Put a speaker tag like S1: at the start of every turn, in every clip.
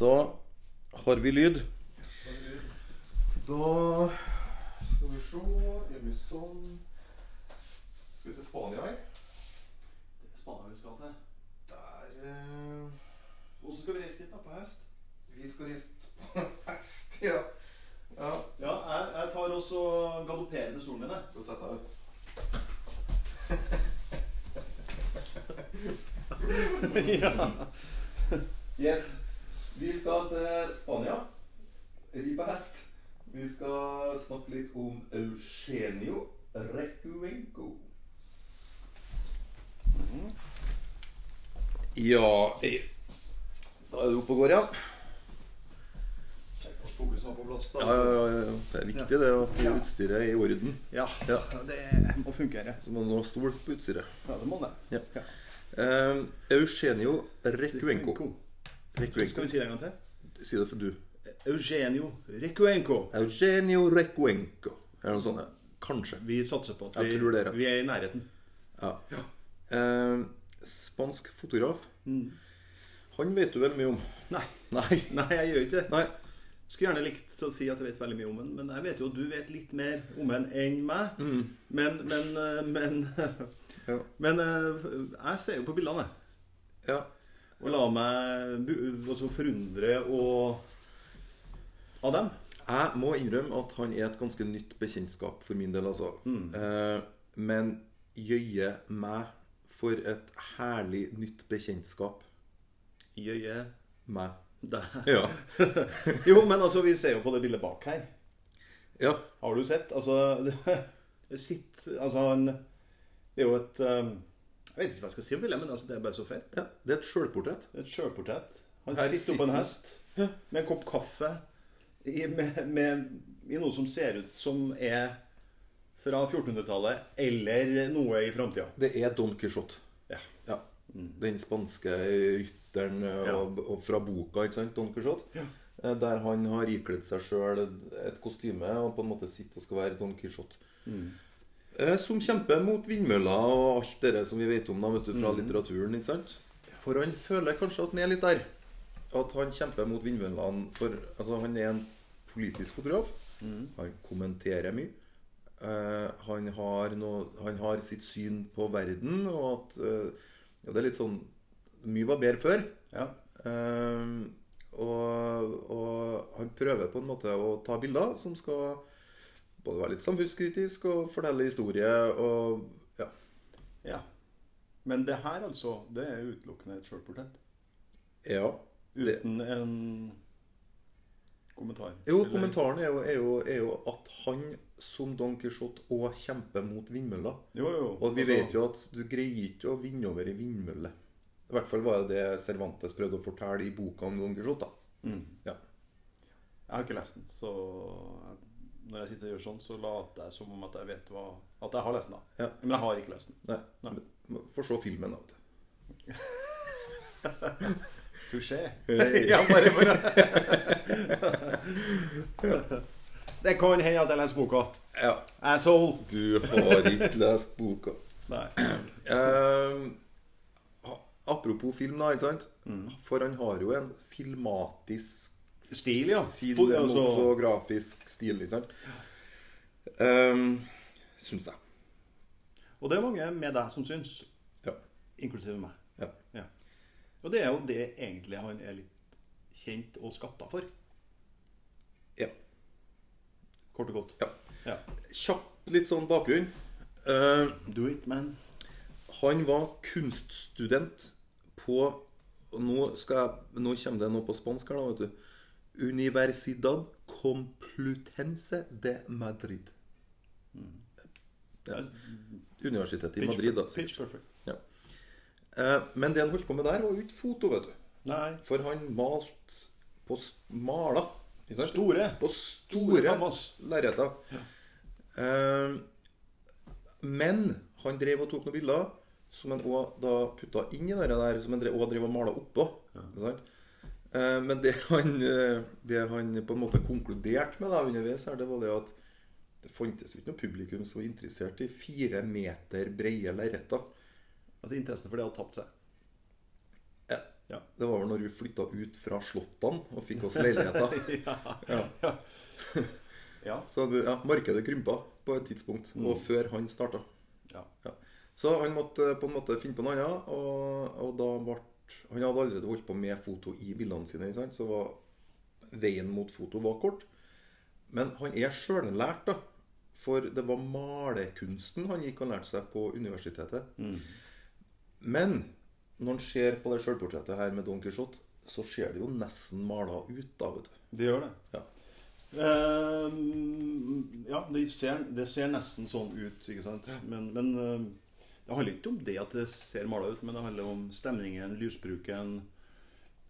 S1: Da har vi lyd. Da skal vi se Gjør vi sånn Skal vi til Spania her?
S2: Spania vi skal til.
S1: Der eh,
S2: Hvordan skal vi reise dit? da, På hest?
S1: Vi skal reise på hest, ja. Ja,
S2: Ja, jeg, jeg tar også galopperende stolen min. jeg.
S1: da setter jeg ut.
S2: ja.
S1: Yes. Vi skal til Spania. Ri på hest. Vi skal snakke litt om Eugenio Recuenco. Ja eh, Da er du oppe og går
S2: ja. På plass. da.
S1: Ja, ja, ja, ja. Det er viktig det at utstyret er i orden.
S2: Ja,
S1: Ja.
S2: det må fungere.
S1: Så må du ha stol på utstyret.
S2: Ja, det må det.
S1: Ja. Eh, Eugenio Recuenco.
S2: Skal vi si det en gang til?
S1: Si det for du.
S2: Eugenio Recuenco.
S1: Eugenio Recuenco. Er det noe sånt? Kanskje.
S2: Vi satser på at vi,
S1: er
S2: vi er i nærheten.
S1: Ja. Eh, spansk fotograf. Han vet du vel mye om?
S2: Nei,
S1: Nei.
S2: nei jeg gjør ikke det.
S1: Nei.
S2: Skulle gjerne likt å si at jeg vet veldig mye om ham, men jeg vet jo at du vet litt mer om ham enn meg. Men, men, eh, men
S1: Ja.
S2: Men eh, jeg ser jo på bildene, jeg.
S1: Ja.
S2: Og la meg bu- altså forundre og av dem.
S1: Jeg må innrømme at han er et ganske nytt bekjentskap for min del, altså. Eh, men jøye meg for et herlig nytt bekjentskap.
S2: Jøye
S1: Meg. Ja.
S2: Jo, men altså, vi ser jo på det bildet bak her.
S1: ja.
S2: Har du sett? Altså sitt, Altså, han Det er jo et um, Jeg vet ikke hva jeg skal si om Wilhelm, men altså, det er bare så fett.
S1: ja. Det er et sjølportrett.
S2: Et sjølportrett. Han
S1: Her
S2: sitter på en hest ja. med en kopp kaffe i, med, med, i noe som ser ut som er fra 1400-tallet eller noe i framtida.
S1: Det er Don Quijote.
S2: Ja.
S1: Ja. Den spanske rytteren eh, og, og fra boka, ikke sant? Don Quijote. Eh, Der han har ikledd seg sjøl et kostyme og på en måte sitter og skal være Don Quijote. Eh, Som kjemper mot vindmøller og alt det som vi vet om da, vet du, fra litteraturen. ikke sant? For han føler kanskje at han er litt der. At han kjemper mot vindmøllene. For altså, han er en politisk fotograf. Han kommenterer mye. Eh, han, har noe, han har sitt syn på verden, og at eh, ja, Det er litt sånn Mye var bedre før.
S2: Ja.
S1: Eh, og, og han prøver på en måte å ta bilder som skal både være litt samfunnskritisk og fortelle historie og ja.
S2: ja. Men det her, altså, det er utelukkende et sjølportrett.
S1: ja. Det,
S2: Uten en kommentar.
S1: jo,
S2: Eller-
S1: kommentaren er jo, er, jo, er jo at han som Don Quijote òg kjemper mot vindmøller.
S2: Jo, jo.
S1: Og vi
S2: altså-
S1: vet jo at du greier ikke å vinne over ei vindmølle. I hvert fall var det det Cervantes prøvde å fortelle i boka om Don Quijote. da.
S2: Mm.
S1: Ja.
S2: Jeg har ikke lest den, så når jeg sitter og gjør sånn, så later jeg som om at jeg vet hva At jeg har lest den. da
S1: Ja.
S2: Men jeg har ikke lest den.
S1: Nei.
S2: Nei.
S1: men Få se filmen, da. vet du.
S2: Touché. Ja, bare, bare. Det kan hende at jeg leser boka.
S1: Ja.
S2: Asshole.
S1: Du har ikke lest boka.
S2: Nei.
S1: Eh, apropos film, da. ikke sant? For han har jo en filmatisk
S2: Stil, ja.
S1: stil,
S2: Fot- altså,
S1: fotografisk stil, ikke sant? Um, Syns jeg.
S2: og det er mange med deg som syns,
S1: Ja.
S2: inklusive meg.
S1: ja.
S2: Ja. Og det er jo det egentlig han er litt kjent og skatta for.
S1: ja.
S2: Kort og godt.
S1: ja.
S2: Ja.
S1: Kjapt litt sånn bakgrunn. Uh,
S2: Do it, man.
S1: Han var kunststudent på og nå, jeg, nå kommer det noe på spansk her, da, vet du. Universidad Complutense de Madrid. Ja. Universitetet i Madrid, da.
S2: Pitch perfect.
S1: Ja. Eh, men det han holdt på med der, var jo ikke foto, vet du.
S2: Nei.
S1: For han malte på mala.
S2: Store.
S1: På store
S2: Hamas.
S1: lerreter. Ja. men han drev og tok noen bilder som han òg putta inn i det der, som han drev, og mala oppå. Eh, men det han, eh, det han på en måte konkluderte med da underveis, her, det var det at det fantes ikke noe publikum som var interessert i fire meter brede lerreter.
S2: Altså Interessen for det hadde tapt seg.
S1: Ja,
S2: Ja.
S1: Det var vel når vi flytta ut fra slottene og fikk oss leiligheter.
S2: ja. ja. ja.
S1: Så det, ja, markedet krympa på et tidspunkt,
S2: Mm.
S1: og før han starta.
S2: ja.
S1: Så han måtte på en måte finne på noe annet, og, og da ble Han hadde allerede holdt på med foto i bildene sine, sant? så var veien mot foto var kort. Men han er sjøllært, da. For det var malekunsten han gikk og lærte seg på universitetet. Men når han ser på det sjølportrettet her med Don Quijote, så ser det jo nesten mala ut, da, vet du.
S2: Det gjør det.
S1: Ja.
S2: Uh, ja, det ser, det ser nesten sånn ut, ikke sant? Men, men eh, det handler ikke om det at det ser mala ut, men det handler om stemningen, lysbruken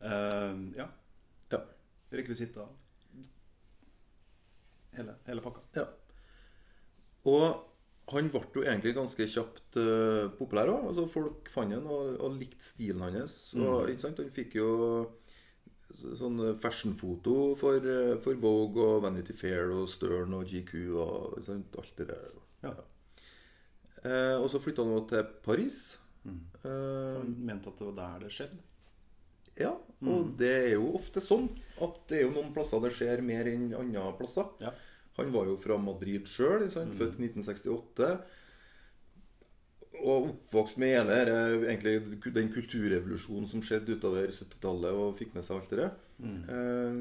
S2: eh, Ja,
S1: Ja.
S2: rekvisitter. Hele, hele pakka.
S1: Ja. Og han ble jo egentlig ganske kjapt uh, populær òg. Altså, folk fant han og, og likte stilen hans. Og, sant? Han fikk jo så- sånn fashionfoto for, eh, for Vogue og Vanity Fair og Stern og GQ og sant? alt det der.
S2: Ja.
S1: Eh, og så flytta han jo til Paris.
S2: For
S1: Eh,
S2: Han mente at det var der det skjedde.
S1: ja, og det er jo ofte sånn at det er jo noen plasser det skjer mer enn andre plasser.
S2: Ja.
S1: Han var jo fra Madrid sjøl, født i 1968. Og oppvokst med hele dette, egentlig den kulturrevolusjonen som skjedde utover 70-tallet, og fikk med seg alt det der. Eh,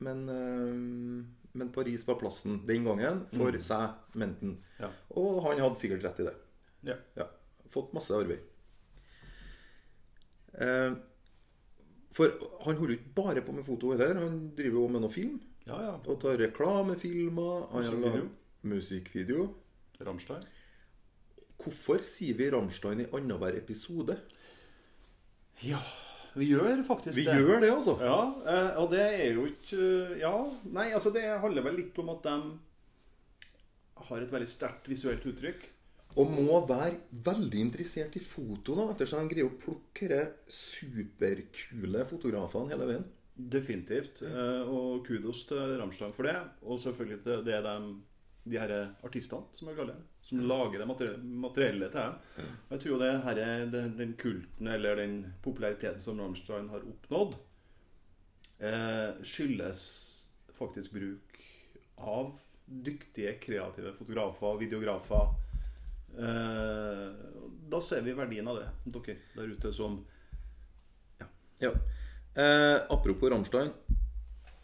S1: men, eh, men Paris var plassen den gangen for seg, Menten.
S2: Ja.
S1: Og han hadde sikkert rett i det.
S2: Ja.
S1: Ja. Fått masse arbeid. Eh, for han holder ikke bare på med foto heller. Han driver jo med noe film.
S2: Ja, ja.
S1: Og tar reklamefilmer. Han har
S2: Musikkvideo. Rammstein.
S1: Hvorfor sier vi Rammstein i annenhver episode?
S2: Ja, vi gjør faktisk
S1: Vi
S2: det.
S1: gjør det, altså.
S2: Ja, eh, og det er jo ikke Ja, nei, altså det handler vel litt om at de har et veldig sterkt visuelt uttrykk.
S1: Og må være veldig interessert i foto, da, ettersom de greier å plukke de superkule fotografene hele veien.
S2: Definitivt. Eh, Og kudos til Rammstein for det. Og selvfølgelig til det de, de her artistene, som jeg kaller som lager det materie- materielle til dem. Og Jeg tror jo det her, er- den, den kulten eller den populariteten som Rammstein har oppnådd, eh, skyldes faktisk bruk av dyktige, kreative fotografer, videografer. Eh, da ser vi verdien av det, dere der ute som
S1: Ja. Eh, apropos Rammstein.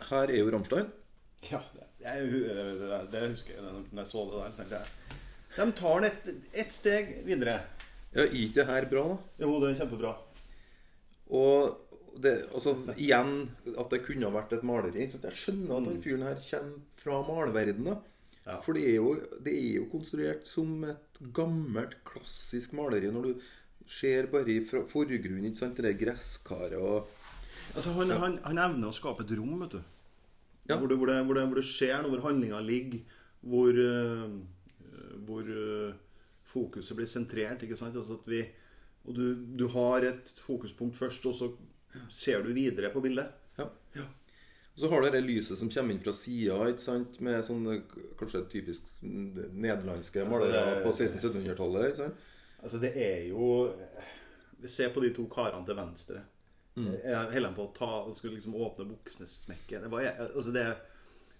S1: Her er jo Rammstein.
S2: Ja, det, jeg, det, det husker jeg når jeg så det der. Så tenkte jeg De tar den et, et steg videre.
S1: Ja, gikk det her bra, da?
S2: Jo, det er kjempebra.
S1: Og det, altså, igjen at det kunne ha vært et maleri. Så jeg skjønner at den fyren her kommer fra malverdenen.
S2: Ja.
S1: For det er, jo, det er jo konstruert som et gammelt, klassisk maleri. Når du ser bare i forgrunnen, ikke sant, det der gresskaret og
S2: Altså, han, han, han evner å skape et rom, vet du.
S1: Ja.
S2: Hvor, det, hvor, det, hvor, det, hvor det skjer noe, hvor handlinga ligger, hvor, eh, hvor eh, fokuset blir sentrert. ikke sant? Altså at vi, og du, du har et fokuspunkt først, og så ser du videre på bildet.
S1: Ja. Og så har du det lyset som kommer inn fra sida, med sånne kanskje typisk nederlandske
S2: Altså,
S1: malere på 1600-1700-tallet.
S2: Altså, det er jo Vi ser på de to karene til venstre. Jeg holder på å ta og skulle liksom åpne buksnesmekket. Det var, altså, det,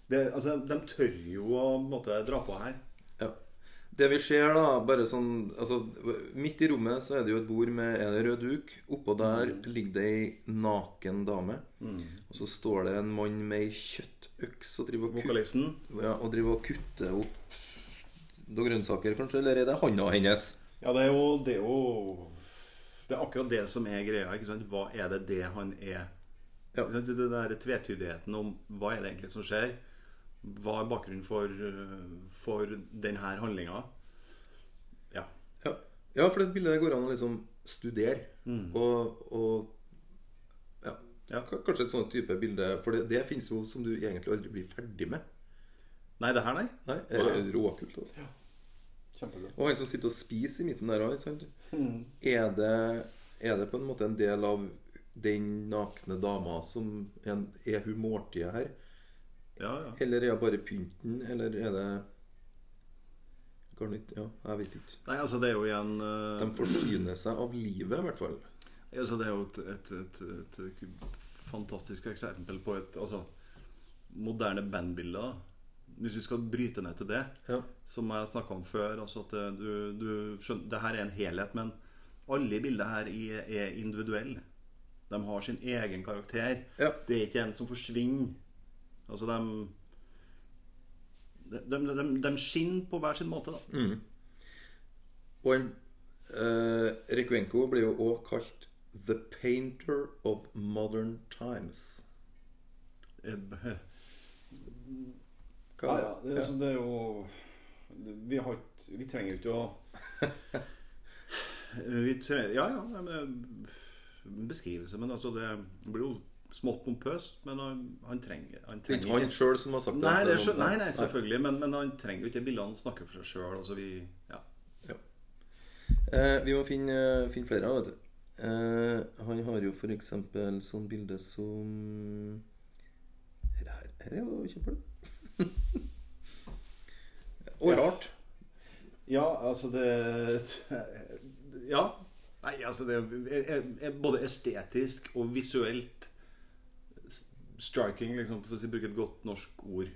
S2: det, altså, de tør jo å måte, dra på her.
S1: Ja. Det vi ser, da, bare sånn altså, Midt i rommet så er det jo et bord med en rød duk. Oppå der ligger det ei naken dame. Og så står det en mann med ei kjøttøks og driver og, kut,
S2: Vokalisten.
S1: ja, og, driver og kutter opp noen grønnsaker, kanskje. Eller er det handa hennes?
S2: Ja, det er jo Det er jo Det er akkurat det som er greia. ikke sant? Hva er det det han er?
S1: Ja.
S2: Den? Det der tvetydigheten om hva er det egentlig som skjer? Hva er bakgrunnen for, øh, for denne handlinga? Ja.
S1: Ja. ja, for det bildet går an å liksom studere. Og, og ja,
S2: Ja.
S1: Kanskje et sånt type bilde. For det, det fins jo som du egentlig aldri blir ferdig med.
S2: Nei, det her, nei.
S1: Nei, er
S2: er
S1: råkult. Altså.
S2: Kjempebra.
S1: Og han som sitter og spiser i midten der òg, er, det- er det på en måte en del av den nakne dama som er, er hun måltidet her?
S2: Ja, ja.
S1: Eller er hun bare pynten? Eller er det Garnitt? Ja, jeg vet ikke.
S2: Nei, altså, det er jo igjen uh...
S1: De forsyner seg av livet, i hvert fall.
S2: Altså, det er jo et, et, et, et, fantastisk eksempel på et altså, moderne bandbilde. Hvis vi skal bryte ned til det,
S1: Ja.
S2: som jeg snakka om før altså at det, du, du skjønner, det her er en helhet, men alle bilder her er, individuelle. De har sin egen karakter.
S1: Ja.
S2: Det er ikke en som forsvinner. Altså, de de, de, de, skinner på hver sin måte, da.
S1: Og en, eh, Rekvenko blir jo òg kalt The Painter of Modern Times. Hva
S2: Ja, ja. Det, er, altså, det er jo Vi, har ikke, vi trenger jo ikke å vi trenger, Ja, ja. men, en beskrivelse. Men altså, det blir jo smått pompøst. Men han, han trenger han
S1: Det er ikke han sjøl som har sagt
S2: Nei, det
S1: noen-
S2: nei, nei, selvfølgelig. Men, men han trenger jo ikke bildene Han snakker for seg sjøl. Altså, vi ja.
S1: Eh, vi må finne, finne flere, vet du. Eh, han har jo eksempel sånn bilde som Her, her, her er jo kjempebra. Og rart.
S2: Ja, altså det Ja. Nei, altså det er, både estetisk og visuelt striking, liksom, for å bruke et godt norsk ord.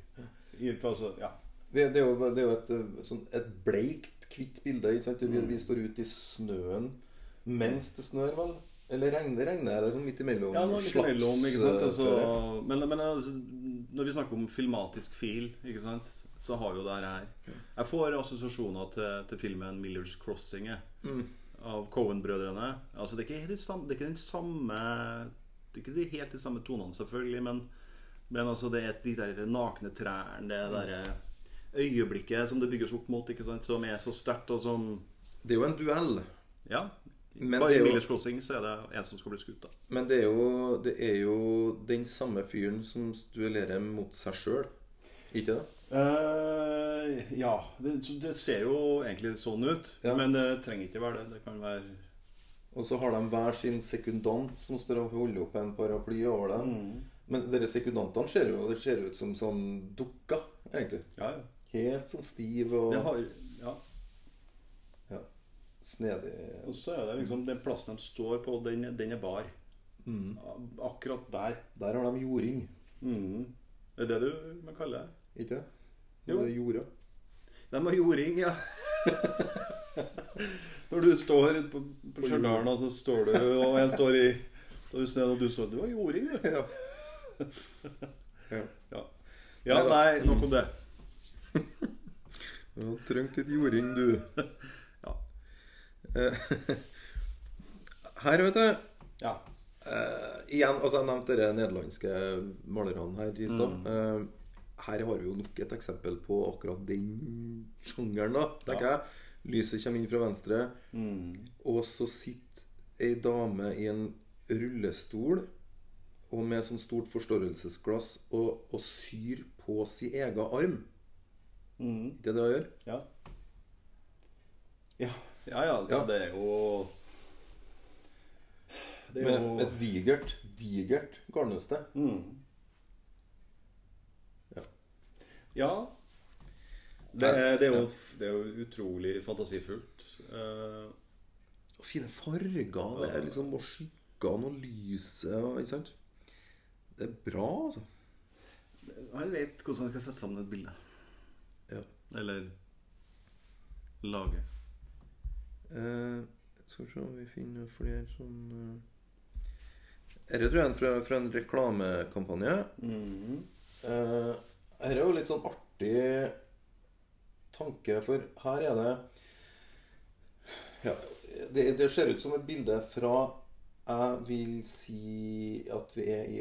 S2: Altså, ja.
S1: det, Det er jo, det er jo et, eh, sånn, et bleikt, hvitt bilde. Vi,
S2: Mm.
S1: vi står ute i snøen mens det snør, vel? Eller regner, regner det sånn midt imellom?
S2: Ja,
S1: midt
S2: imellom, ikke sant?
S1: eh,
S2: Altså, men men altså, når vi snakker om filmatisk fil, ikke sant? så har jo det her Jeg får assosiasjoner til, til filmen 'Millers Crossing'
S1: Mm.
S2: av Cohen-brødrene. Altså, det, er ikke samme, det er ikke den samme Det er ikke de helt de samme tonene, selvfølgelig, men, men altså, det er de der nakne trærne, det
S1: Mm.
S2: derre øyeblikket som det bygges opp mot, ikke sant? som er så sterkt, og som
S1: Det er jo en duell.
S2: Ja.
S1: Men
S2: Bare
S1: det
S2: i Millers Crossing så er det en som skal bli skutt. da
S1: Men det er, jo, det er jo den samme fyren som duellerer mot seg sjøl. Ikke det?
S2: Eh, ja. Det, det ser jo egentlig sånn ut.
S1: Ja.
S2: Men det trenger ikke være det. Det kan være
S1: Og så har de hver sin sekundant som står og holder opp en paraply over dem.
S2: Mm.
S1: Men dere sekundantene ser jo det ser ut som sånn dukker, egentlig.
S2: Ja, ja.
S1: Helt sånn stiv og
S2: Det har,
S1: snedig.
S2: Og så er det liksom den plassen de står på, den, den er bar.
S1: Mm.
S2: Akkurat der.
S1: Der har de jording,
S2: Mm. Er det det du man kaller det?
S1: ikke det?
S2: Jo.
S1: Det er jorda.
S2: De har jording, ja. Når du står ute på, på Stjørdal, og så står du Og jeg står i Da er det snø, og du står Du har jording, du.
S1: Ja. ja.
S2: Ja. ja, nei, nok om det.
S1: Du har trengt litt jording, du. Eh, Her, vet du
S2: ja.
S1: uh, igjen, altså Jeg nevnte de nederlandske malerne her i stad.
S2: Mm.
S1: Uh, her har vi jo nok et eksempel på akkurat den sjangeren, da, tenker
S2: Ja.
S1: jeg. Lyset kommer inn fra venstre,
S2: Mm.
S1: og så sitter ei dame i en rullestol og med sånn stort forstørrelsesglass og, og syr på sin egen arm.
S2: Mm.
S1: er det hun gjør?
S2: Ja. Ja, ja, ja altså
S1: Ja.
S2: det er jo Det er
S1: Med
S2: jo
S1: et digert, digert garnnøste.
S2: mm.
S1: Ja.
S2: Ja. Det det, er jo, det er jo utrolig fantasifullt. Uh,
S1: Og fine farger. Det er liksom og skyggene og lyset og Ikke sant? Det er bra, altså.
S2: han vet hvordan han skal sette sammen et bilde.
S1: Ja.
S2: Eller lage.
S1: Eh, skal vi se om vi finner flere sånn eh. Dette tror jeg er fra, fra en reklamekampanje.
S2: Mm.
S1: Uh, Her er jo litt sånn artig tanke, for her er det Ja, det, det ser ut som et bilde fra Jeg vil si at vi er i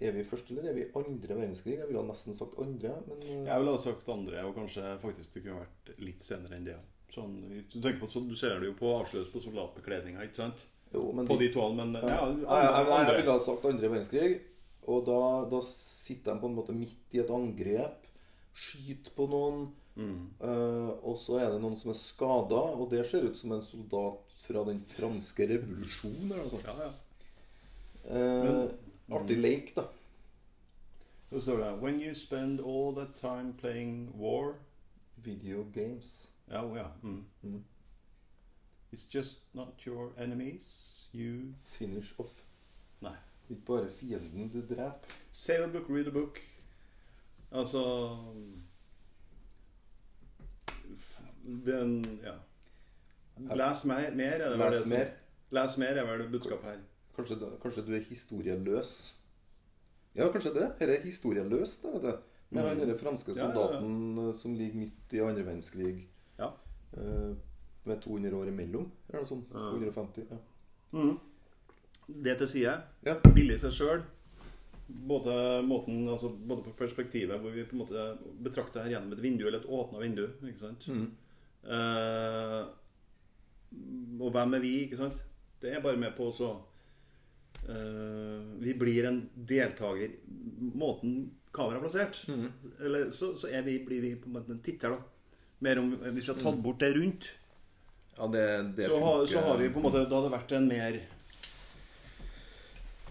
S1: Er vi i første eller er vi i andre verdenskrig? Jeg ville ha nesten sagt andre, men
S2: Jeg ville ha sagt andre, og kanskje faktisk det kunne vært litt senere enn det. Sånn, du, tenker på, så, du ser det jo på avsløres på soldatbekledninga, ikke sant?
S1: jo, men
S2: På de to, men ja,
S1: Ja,
S2: andre,
S1: jeg, ville ha sagt andre verdenskrig. Og da, da sitter de på en måte midt i et angrep. Skyter på noen.
S2: Mm.
S1: Uh, og så er det noen som er skada, og det ser ut som en soldat fra den franske revolusjonen. Eller noe sånt.
S2: Ja, ja.
S1: Eh, artig leik, da.
S2: When you spend all that time playing war
S1: Video games.
S2: Ja, oh, ja. Mm.
S1: Mm.
S2: It's just not your enemies. You
S1: Finish off.
S2: Nei.
S1: Ikke bare fienden du dreper.
S2: Save a book, read a book. Altså Den Ja. Les mer, mer er det
S1: Les
S2: det
S1: mer.
S2: Les mer er vel budskapet her.
S1: Kanskje, kanskje du er historieløs? Ja, kanskje det. Dette er historieløst, vet du. Med
S2: Mm.
S1: han franske
S2: Ja, ja, ja.
S1: soldaten eh, som ligger midt i andre verdenskrig. Eh, med 200 år imellom. Eller noe sånt.
S2: Ja.
S1: 250. Ja.
S2: Mm. Det til side.
S1: Ja.
S2: Billig i seg sjøl. Både, måten, altså, både på perspektivet hvor vi på en måte betrakter her gjennom et vindu, eller et åpna vindu. ikke sant?
S1: Mm.
S2: Eh, og hvem er vi, ikke sant? Det er bare med på også eh, Vi blir en deltaker Måten kameraet er plassert,
S1: Mm.
S2: eller, så, så er vi, blir vi på en måte en titter, da. Mer om, hvis vi hadde tatt bort det rundt,
S1: Ja, det, det
S2: så, har, så har vi på en måte Da hadde det vært en mer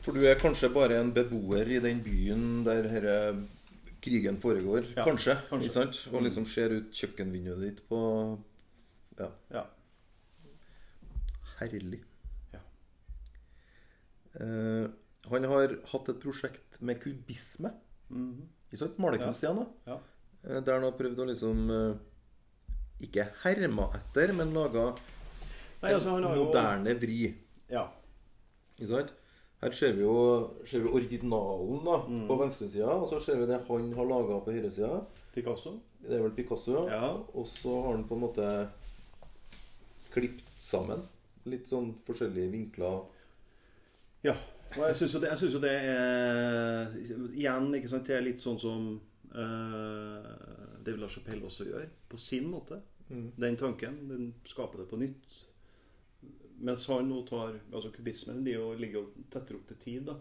S1: For du er kanskje bare en beboer i den byen der herre krigen foregår.
S2: Ja,
S1: kanskje.
S2: kanskje.
S1: Og liksom ser ut kjøkkenvinduet ditt på Ja.
S2: Ja.
S1: Herlig.
S2: Ja.
S1: Uh, han har hatt et prosjekt med kubisme.
S2: Mhm.
S1: Ikke sant? Malerkunst igjen, da.
S2: Ja.
S1: Eh, Der han har prøvd å liksom eh, Ikke herma etter, men laga
S2: altså, han moderne jo
S1: vri.
S2: Ja.
S1: Ikke sant? Her ser vi jo ser vi originalen da,
S2: Mm.
S1: på venstresida, og så ser vi det han har laga på høyresida.
S2: Picasso.
S1: Det er vel Picasso.
S2: Ja.
S1: Og så har han på en måte klippet sammen. Litt sånn forskjellige vinkler.
S2: Ja. Og jeg syns jo, jo det er Igjen, ikke sant, det er litt sånn som uh, La LaChapelle også gjør, på sin måte.
S1: Mm.
S2: Den tanken. Den skaper det på nytt. Mens han nå tar Altså kubismen de jo, ligger jo tettere opp til tid, da.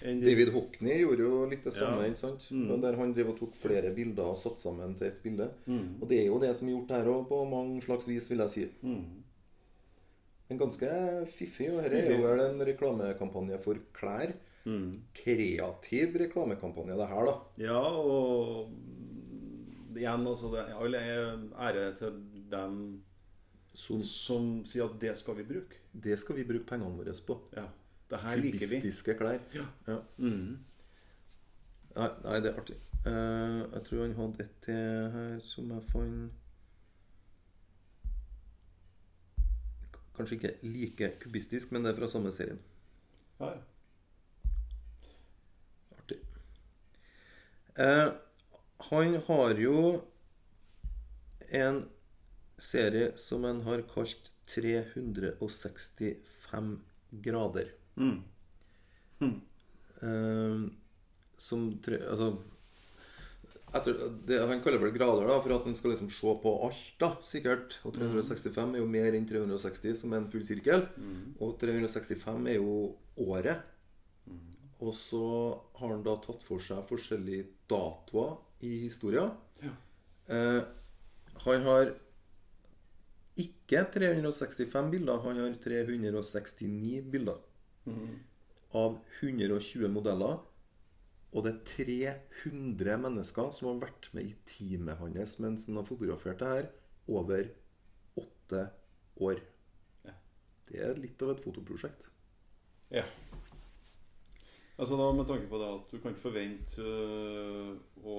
S2: De-
S1: David Hockney gjorde jo litt det samme.
S2: Ja.
S1: ikke sant?
S2: Mm.
S1: Der han drev og tok flere bilder og satte sammen til et bilde.
S2: Mm.
S1: Og det er jo det som er gjort her òg, på mange slags vis, vil jeg si.
S2: Mm.
S1: Men ganske fiffig. Og dette er jo vel en reklamekampanje for klær.
S2: Mm.
S1: Kreativ reklamekampanje, det her, da.
S2: Ja, og igjen, altså det, All ære til dem
S1: Som,
S2: som sier at det skal vi bruke.
S1: det skal vi bruke pengene våre på.
S2: Ja. Det her liker vi.
S1: Kubistiske klær.
S2: Ja.
S1: Ja.
S2: Mm.
S1: Nei, nei, det er artig. Uh, jeg tror han hadde et til her som jeg fant Kanskje ikke like kubistisk, men det er fra samme serien.
S2: Ja, ja.
S1: Artig. Eh, han har jo en serie som han har kalt 365 grader.
S2: Mm.
S1: Eh, som tre, altså, etter, det, Han kaller vel grader da, for at han skal liksom se på alt, da, sikkert. Og 365 er jo mer enn 360, som er en full sirkel. Og 365 er jo året. Og så har han da tatt for seg forskjellige datoer i historien.
S2: Ja.
S1: Eh, han har ikke 365 bilder, han har 369 bilder. Av 120 modeller. Og det er 300 mennesker som har vært med i teamet hans mens han har fotografert det her over åtte år.
S2: Ja.
S1: Det er litt av et fotoprosjekt.
S2: Ja. Altså da Med tanke på det at du kan ikke forvente øh, å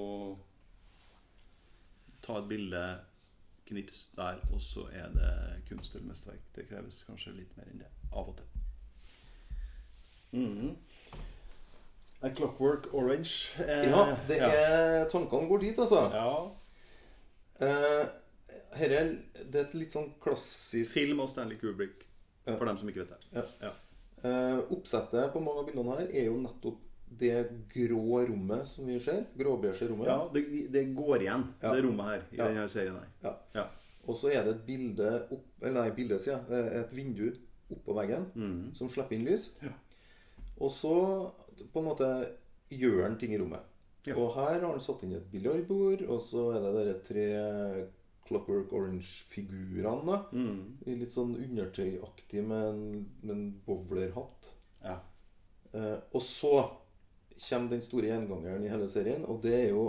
S2: ta et bilde, knips der, og så er det kunst eller mesterverk. Det kreves kanskje litt mer enn det. Av og til. Mhm. A Clockwork Orange. eh,
S1: Ja, det
S2: ja.
S1: er, tankene går dit, altså.
S2: ja.
S1: Eh, her er, det er et litt sånn klassisk
S2: Film av Stanley Kubrick,
S1: Ja.
S2: for dem som ikke vet det.
S1: Ja.
S2: Ja.
S1: Eh, oppsettet på mange av bildene her er jo nettopp det grå rommet som vi ser. Gråbeige rommet.
S2: Ja, det, det går igjen,
S1: Ja.
S2: det rommet her, i
S1: Ja.
S2: denne serien her.
S1: Ja.
S2: Ja.
S1: Og så er det et bilde opp, Eller nei, bilde, sier jeg. Eh, Et vindu oppå veggen
S2: Mhm.
S1: som slipper inn lys.
S2: Ja.
S1: Og så på en måte gjør han ting i rommet. Og her har han satt inn et biljardbord, og så er det de tre Clockwork Orange-figurene. I Litt sånn undertøyaktig med en, med en bowlerhatt.
S2: Ja.
S1: Eh, og så kommer den store gjengangeren i hele serien, og det er jo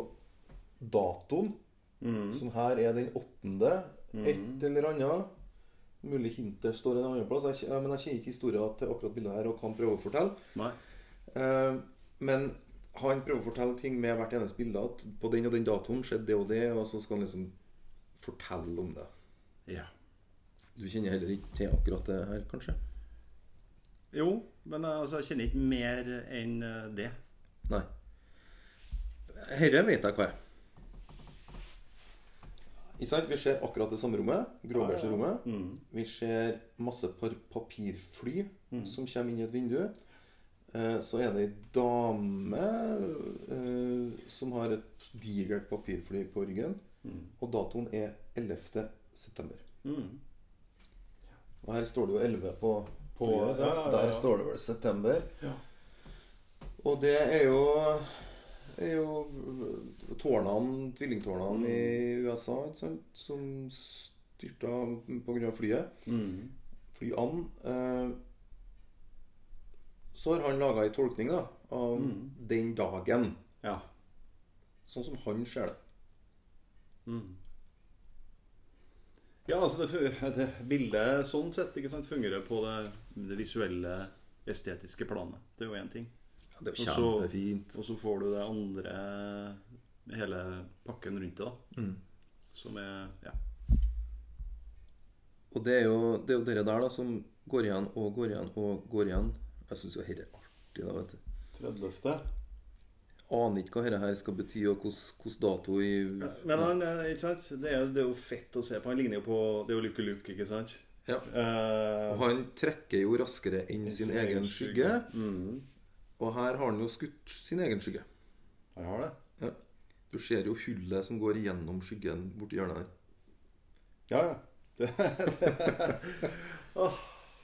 S1: datoen.
S2: Mm.
S1: Som her er den åttende. Et eller annet. Mulig hintet står en annen plass. Jeg, men jeg kjenner ikke historien til akkurat bildet her og kan prøve å fortelle. Eh, men han prøver å fortelle ting med hvert eneste bilde. At på den og den datoen skjedde det og det, og så skal han liksom fortelle om det.
S2: Ja.
S1: Du kjenner heller ikke til akkurat det her, kanskje?
S2: Jo, men eh, altså, jeg kjenner ikke mer enn eh, det.
S1: Nei. Herre vet jeg hva er. Ikke? Vi ser akkurat det samme rommet. Gråbeige rommet. Vi ser masse papirfly som kommer inn i et vindu. Eh, Så er det ei dame som har et digert papirfly på ryggen. Og datoen er 11. september.
S2: Mm.
S1: Og her står det jo 11 på, på flyet,
S2: ja, ja.
S1: Der står det vel september.
S2: Ja.
S1: Og det er jo er jo tårnene, tvillingtårnene i USA sant? som styrta pga. flyet.
S2: Mm.
S1: Flyene. Eh, så har han laga ei tolkning da, av den dagen,
S2: Ja.
S1: Sånn som han ser det.
S2: Ja, altså det, det bildet sånn sett ikke sant, fungerer på det, det visuelle, estetiske planet. Det er jo én ting.
S1: Ja, det er
S2: Og
S1: jo
S2: så-
S1: kjempefint.
S2: Og så får du det andre Hele pakken rundt det, da.
S1: Mm.
S2: Som er Ja.
S1: Og det er jo det er jo dere der da som går igjen og går igjen og går igjen. Jeg syns jo dette er artig. da, vet du
S2: 30.
S1: Aner ikke hva dette her skal bety, og hvilken dato i
S2: Men han, eh, ikke sant? Det er, det er jo fett å se på. Han ligner jo på Det er jo Lucky Luke, ikke sant?
S1: Ja.
S2: Uh,
S1: Og han trekker jo raskere enn sin, egen skygge.
S2: Mm.
S1: Og her har han jo skutt sin egen skygge.
S2: Han har det.
S1: Ja. Du ser jo hullet som går gjennom skyggen borti hjørnet her.
S2: Ja, ja. Det, det, Åh,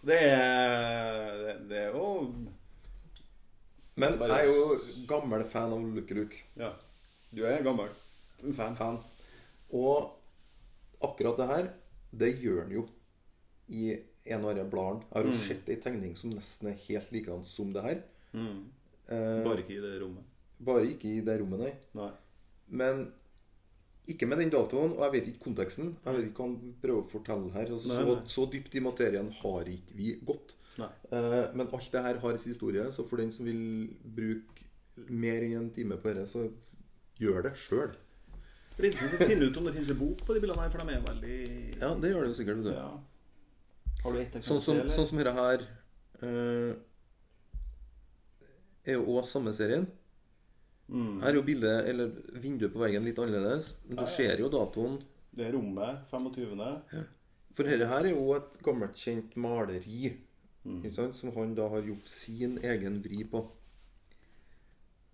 S2: det er det er jo
S1: Men jeg er jo gammel fan av Lucky Luke.
S2: Ja. Du er gammel. Fan.
S1: Fan. Og akkurat det her, det gjør han jo i en av disse bladene. Jeg har jo sett ei tegning som nesten er helt likedan som det her.
S2: Mm.
S1: Eh,
S2: Bare ikke i det rommet.
S1: bare ikke i det rommet, nei.
S2: Nei.
S1: Men ikke med den datoen, og jeg vet ikke konteksten. Jeg vet ikke hva han prøver å fortelle her. Altså,
S2: Nei,
S1: så,
S2: nei.
S1: så dypt i materien har ikke vi gått. Eh, men alt det her har sin historie, så for den som vil bruke mer enn en time på dette, så gjør det sjøl.
S2: Det blir interessant å finne ut om det finnes en bok på de bildene her, for de er veldig
S1: Ja, det gjør det jo sikkert. du.
S2: Ja. Har du ett
S1: Sånn
S2: eksempel?
S1: som,
S2: eller?
S1: sånn som dette her eh, er jo òg samme serien.
S2: Mm.
S1: Her er jo bildet, eller vinduet på veggen litt annerledes. Men du
S2: Ja, ja.
S1: ser jo datoen.
S2: Det er rommet. 25.
S1: For dette her er jo et gammelt kjent maleri sant? som han da har gjort sin egen vri på.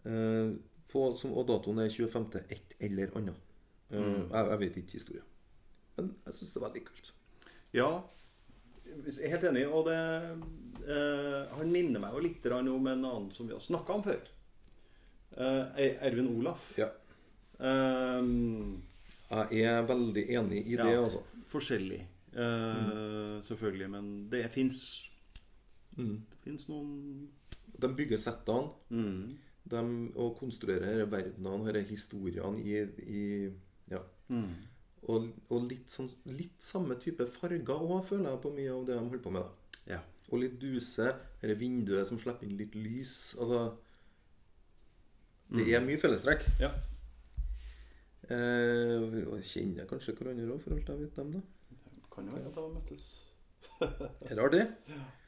S1: Eh, på som, og datoen er 25. et eller annet. Eh, jeg, jeg vet ikke historien. Men jeg syns det er veldig kult.
S2: Ja, jeg er helt enig. Og det eh, Han minner meg jo litt om en annen som vi har snakka om før. Eh, Ervin Olaf.
S1: Ja.
S2: Eh,
S1: Jeg er veldig enig i det,
S2: Ja.
S1: altså.
S2: forskjellig. Eh, Selvfølgelig. Men det fins
S1: Mm.
S2: Det fins noen
S1: De bygger settene.
S2: mm.
S1: De, og konstruerer disse verdenene, disse historiene i, i Ja.
S2: Mm.
S1: Og, og litt, sånn, litt samme type farger òg, føler jeg, på mye av det de holder på med.
S2: Ja.
S1: Og litt duse. Dette vinduet som slipper inn litt lys. Altså Det er mye fellestrekk.
S2: ja.
S1: Eh, vi kjenner kanskje hverandre òg, for alt jeg vet dem, da.
S2: Kan jo være at de har møttes.
S1: Er det artig?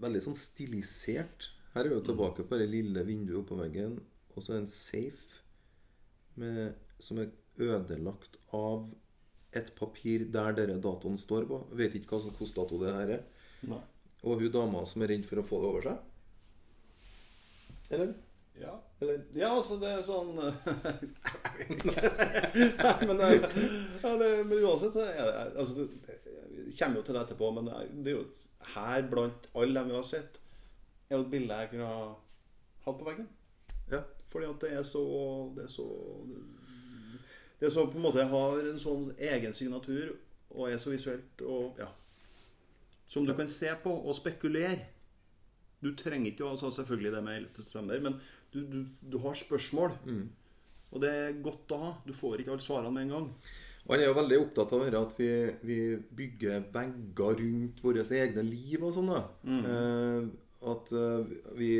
S1: Veldig sånn stilisert. Her er vi jo tilbake på det lille vinduet oppå veggen. Og så en safe med, som er ødelagt av et papir der denne datoen står på. Vet ikke hva som- hvilken dato det her er.
S2: Nei.
S1: Og hun dama som er redd for å få det over seg. Eller?
S2: Ja.
S1: Eller?
S2: Ja, altså, det er sånn Jeg vet ikke. Nei, men, ja, det, men uansett er altså, det, Jeg kommer jo til det etterpå, men det er- jo her blant alle dem vi har sett, er jo et bilde jeg kunne ha hatt på veggen.
S1: Ja.
S2: Fordi at det er så Det er så Det er så på en måte har en sånn egen signatur og er så visuelt og ja Som du kan se på og spekulere. Du trenger ikke å altså Selvfølgelig det med 11. september, men du, du, du har spørsmål. Og det er godt å ha. Du får ikke alle svarene med en gang.
S1: Han er jo veldig opptatt av at vi, vi bygger vegger rundt våre egne liv og sånn. Mm. Eh, at eh, vi,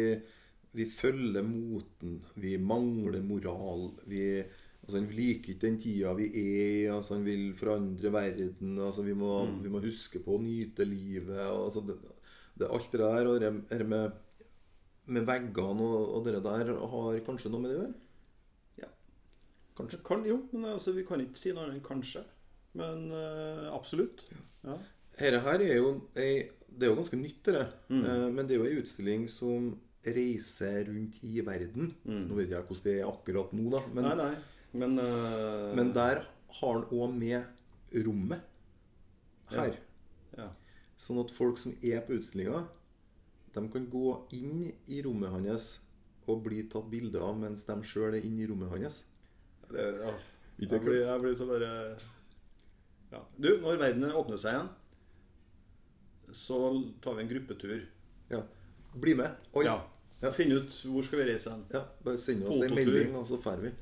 S1: vi følger moten. Vi mangler moral. Vi, altså, han liker ikke den tida vi er. Altså, han vil forandre verden. Altså, vi, må, vi må huske på å nyte livet. Og, altså, det, det, alt det der og det, det med, med veggene og, og det der har kanskje noe med det å gjøre.
S2: Kanskje. Kan, jo, men altså, vi kan ikke si noe annet enn kanskje. Men uh, absolutt. Ja.
S1: Dette her er jo ei, Det er jo ganske nytt, det. Uh, Men det er jo ei utstilling som reiser rundt i verden. Nå vet jeg hvordan det er akkurat nå, da. Men,
S2: Nei, nei. Men, uh,
S1: men der har han òg med rommet her.
S2: ja.
S1: Sånn at folk som er på utstillinga, de kan gå inn i rommet hans og bli tatt bilde av mens de sjøl er inne i rommet hans.
S2: Det, ja. Jeg blir, jeg blir så bare ja. Du, når verden åpner seg igjen, så tar vi en gruppetur.
S1: Ja. Bli med. Oi.
S2: Ja. Finn ut hvor skal vi reise hen.
S1: Ja, bare send oss en melding, og så drar vi.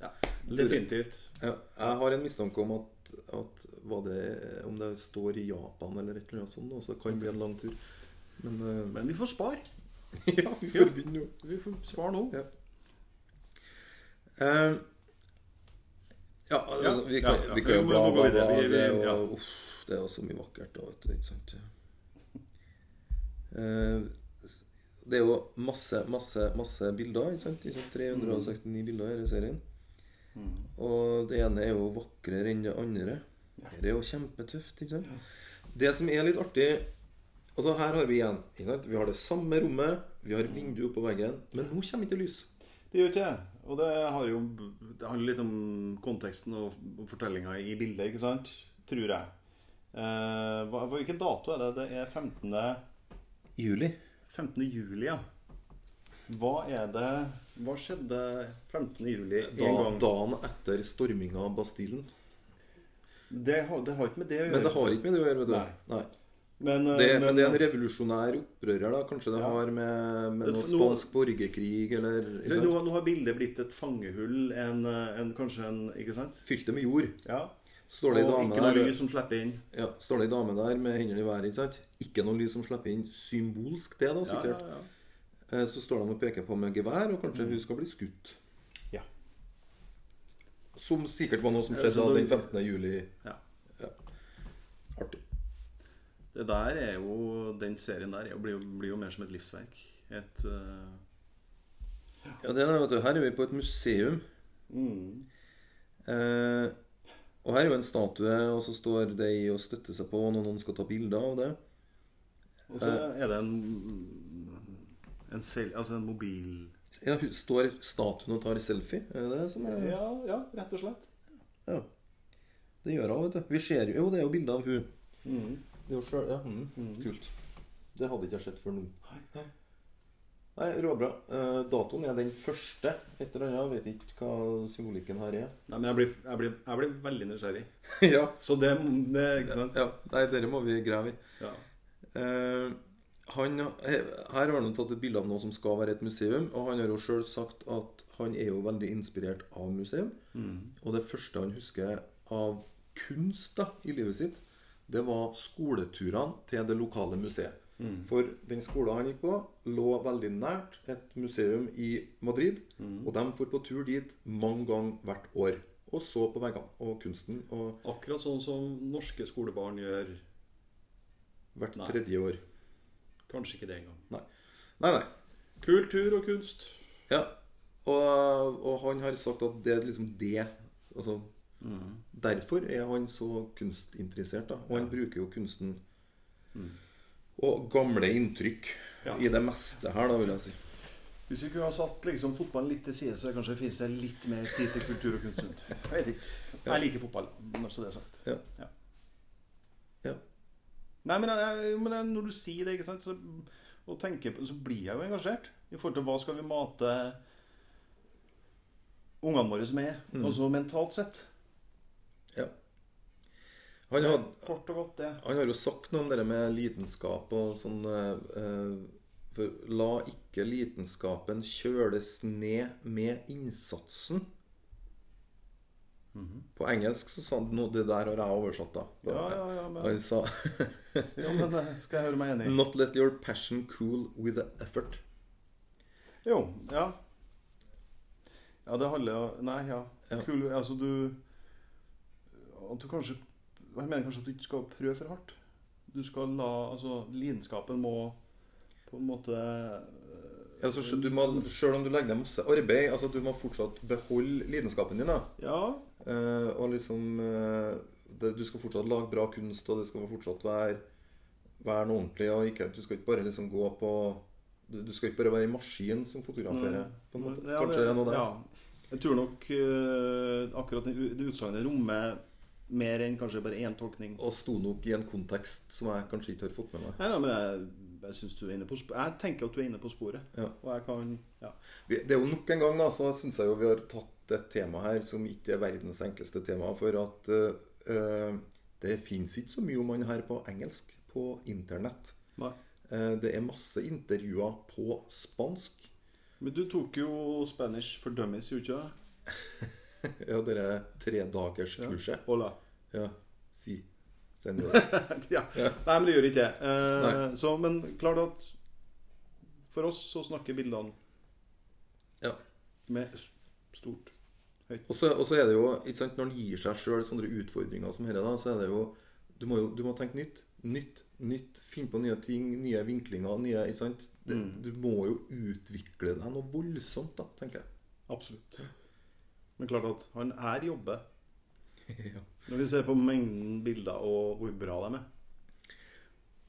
S2: Ja, definitivt.
S1: Ja, jeg har en mistanke om at, at det, om det står i Japan eller et eller annet sånt, så kan det bli en lang tur. Men, uh...
S2: Men vi får spare.
S1: ja, vi får begynne nå.
S2: Vi får spare nå.
S1: Ja. Eh, ja, altså, vi kan, vi kan jo bla, bla, bla. Det, er
S2: ja.
S1: jo, uff, det er jo så mye vakkert. Da, vet du, ikke sant? Eh, det er jo masse, masse, masse bilder. Ikke sant? Ikke sant? 369 bilder i denne serien. Og det ene er jo vakrere enn det andre. Det er jo kjempetøft. ikke sant? Det som er litt artig Altså Her har vi igjen? Vi har det samme rommet, vi har vindu på veggen, men nå kommer ikke lys.
S2: Det gjør ikke jeg. Og det, har jo, det handler litt om konteksten og fortellinga i bildet, ikke sant? Tror jeg. Eh, hva- hvilken dato er det? Det er 15.
S1: Juli.
S2: 15. juli, ja. Hva er det Hva skjedde 15. juli
S1: Da,
S2: gang?
S1: dagen etter storminga av Bastillen.
S2: Det, har, det har ikke med det å gjøre.
S1: Men det har ikke med det å gjøre. vet du
S2: Nei.
S1: Nei.
S2: Men, eh,
S1: Det, men det er en revolusjonær opprører. da Kanskje det
S2: Ja.
S1: har med, med noe spansk nå- borgerkrig eller
S2: Så nå, nå har bildet blitt et fangehull, en, eh, en, kanskje en Ikke sant?
S1: Fylt det med jord.
S2: Ja.
S1: Står det
S2: Og
S1: dame
S2: ikke noe
S1: der
S2: lys som slipper inn.
S1: ja, Står det ei dame der med hendene i været, ikke sant? Ikke noe lys som slipper inn. Symbolsk, det, da, sikkert.
S2: ja, ja.
S1: Eh, Så står de og peker på med gevær, og kanskje hun skal bli skutt.
S2: Ja.
S1: Som sikkert var noe som skjedde den 15. juli.
S2: ja. Det der er jo Den serien der er blir, jo, blir jo mer som et livsverk. Et uh...
S1: Ja, det er vet. Her er vi på et museum.
S2: mm.
S1: Eh, og her er jo en statue, og så står det i å støtte seg på når noen skal ta bilder av det.
S2: Og så er det en en, sel, altså en mobil
S1: Ja, Står statuen og tar selfie? Er det det som er
S2: Ja, ja, rett og slett.
S1: Ja. Det gjør hun, vet du. Vi ser jo Jo, det er jo bilde av hun.
S2: Mm.
S1: Det er jo sjøl, ja. Mm. Kult. Det hadde ikke jeg sett før nå. Nei, råbra. Eh, datoen er den første. Et eller annet. Jeg vet ikke hva symbolikken her er.
S2: Nei, men jeg blir, jeg, blir, jeg blir veldig nysgjerrig.
S1: ja.
S2: Så det, det Ikke sant?
S1: ja. Nei, dere må vi grave i.
S2: Ja.
S1: Eh, han, her har han tatt et bilde av noe som skal være et museum. Og han har jo sjøl sagt at han er jo veldig inspirert av museum. Og det første han husker av kunst da, i livet sitt, det var skoleturene til det lokale museet. For den skolen han gikk på, lå veldig nært et museum i Madrid. Og de for på tur dit mange ganger hvert år. Og så på veggene og kunsten. Og
S2: Akkurat sånn som norske skolebarn gjør.
S1: hvert
S2: Nei.
S1: tredje år.
S2: Kanskje ikke det engang.
S1: Nei, nei. nei.
S2: Kultur og kunst.
S1: Ja, og, og han har sagt at det er liksom det altså, Derfor er han så kunstinteressert. Da. Og han bruker jo kunsten og gamle inntrykk
S2: Ja.
S1: i det meste her, da, vil jeg si.
S2: Hvis vi kunne ha satt liksom fotballen litt til side, så kanskje finnes det litt mer tid til kultur og kunst. Jeg ikke. Jeg liker fotball, når så det er sagt.
S1: Ja.
S2: Ja.
S1: Ja.
S2: Nei, men, jeg, men jeg, når du sier det, sant, så, og tenker på, så blir jeg jo engasjert. I forhold til hva skal vi mate ungene våre med, også mentalt sett.
S1: Ja. Han, had,
S2: Kort og godt det.
S1: han har jo sagt noe om det med lidenskap og sånn eh, eh, La ikke lidenskapen kjøles ned med innsatsen. På engelsk så sa han noe Det der har jeg oversatt, da.
S2: Ja, ja, ja, men,
S1: Han sa
S2: ja, men eh, skal jeg høre meg enig?
S1: Not let your passion cool with the effort.
S2: Jo, ja. Ja, det handler jo Nei, ja.
S1: Ja.
S2: Cool altså du At du kanskje Jeg mener kanskje at du ikke skal prøve for hardt. Du skal la Altså, lidenskapen må på en måte
S1: Altså, du må, selv om du legger ned masse arbeid, altså du må fortsatt beholde lidenskapen din. da
S2: Ja.
S1: Eh, og liksom eh, det, Du skal fortsatt lage bra kunst, og det skal fortsatt være Være noe ordentlig. Og ikke, du skal ikke bare liksom gå på Du, du skal ikke bare være en maskin som fotograferer. på en måte.
S2: Ja,
S1: Kanskje det er noe der.
S2: Ja. Jeg tror nok uh, akkurat det utsagnet rommer mer enn kanskje bare én tolkning.
S1: Og sto nok i en kontekst som jeg kanskje ikke har fått med meg.
S2: Nei, nei, men jeg, jeg synes du er inne på sp- Jeg tenker at du er inne på sporet.
S1: Ja.
S2: Og jeg kan Ja.
S1: Det er jo nok en gang da, så syns jeg jo vi har tatt et tema her som ikke er verdens enkleste tema. For at uh, eh, det fins ikke så mye om han her på engelsk på internett.
S2: Nei.
S1: Uh, det er masse intervjuer på spansk.
S2: Men du tok jo Spanish for dummies, gjorde du ikke det?
S1: Ja, det er tredagerskurset.
S2: Hola.
S1: Ja. Si. Senor.
S2: ja. Nei, men det gjør ikke jeg. Eh, så, men klart at for oss så snakker bildene
S1: Ja.
S2: med stort.
S1: høyt. så, og så er det jo ikke sant, Når en gir seg sjøl sånne utfordringer som dette, så er det jo du må jo du må tenke nytt. Nytt, nytt. Finne på nye ting, nye vinklinger. nye, ikke sant? Det,
S2: Mm.
S1: Du må jo utvikle deg noe voldsomt, da, tenker jeg.
S2: Absolutt. Men klart at han er jobber.
S1: ja.
S2: Når vi ser på mengden bilder og hvor bra de er.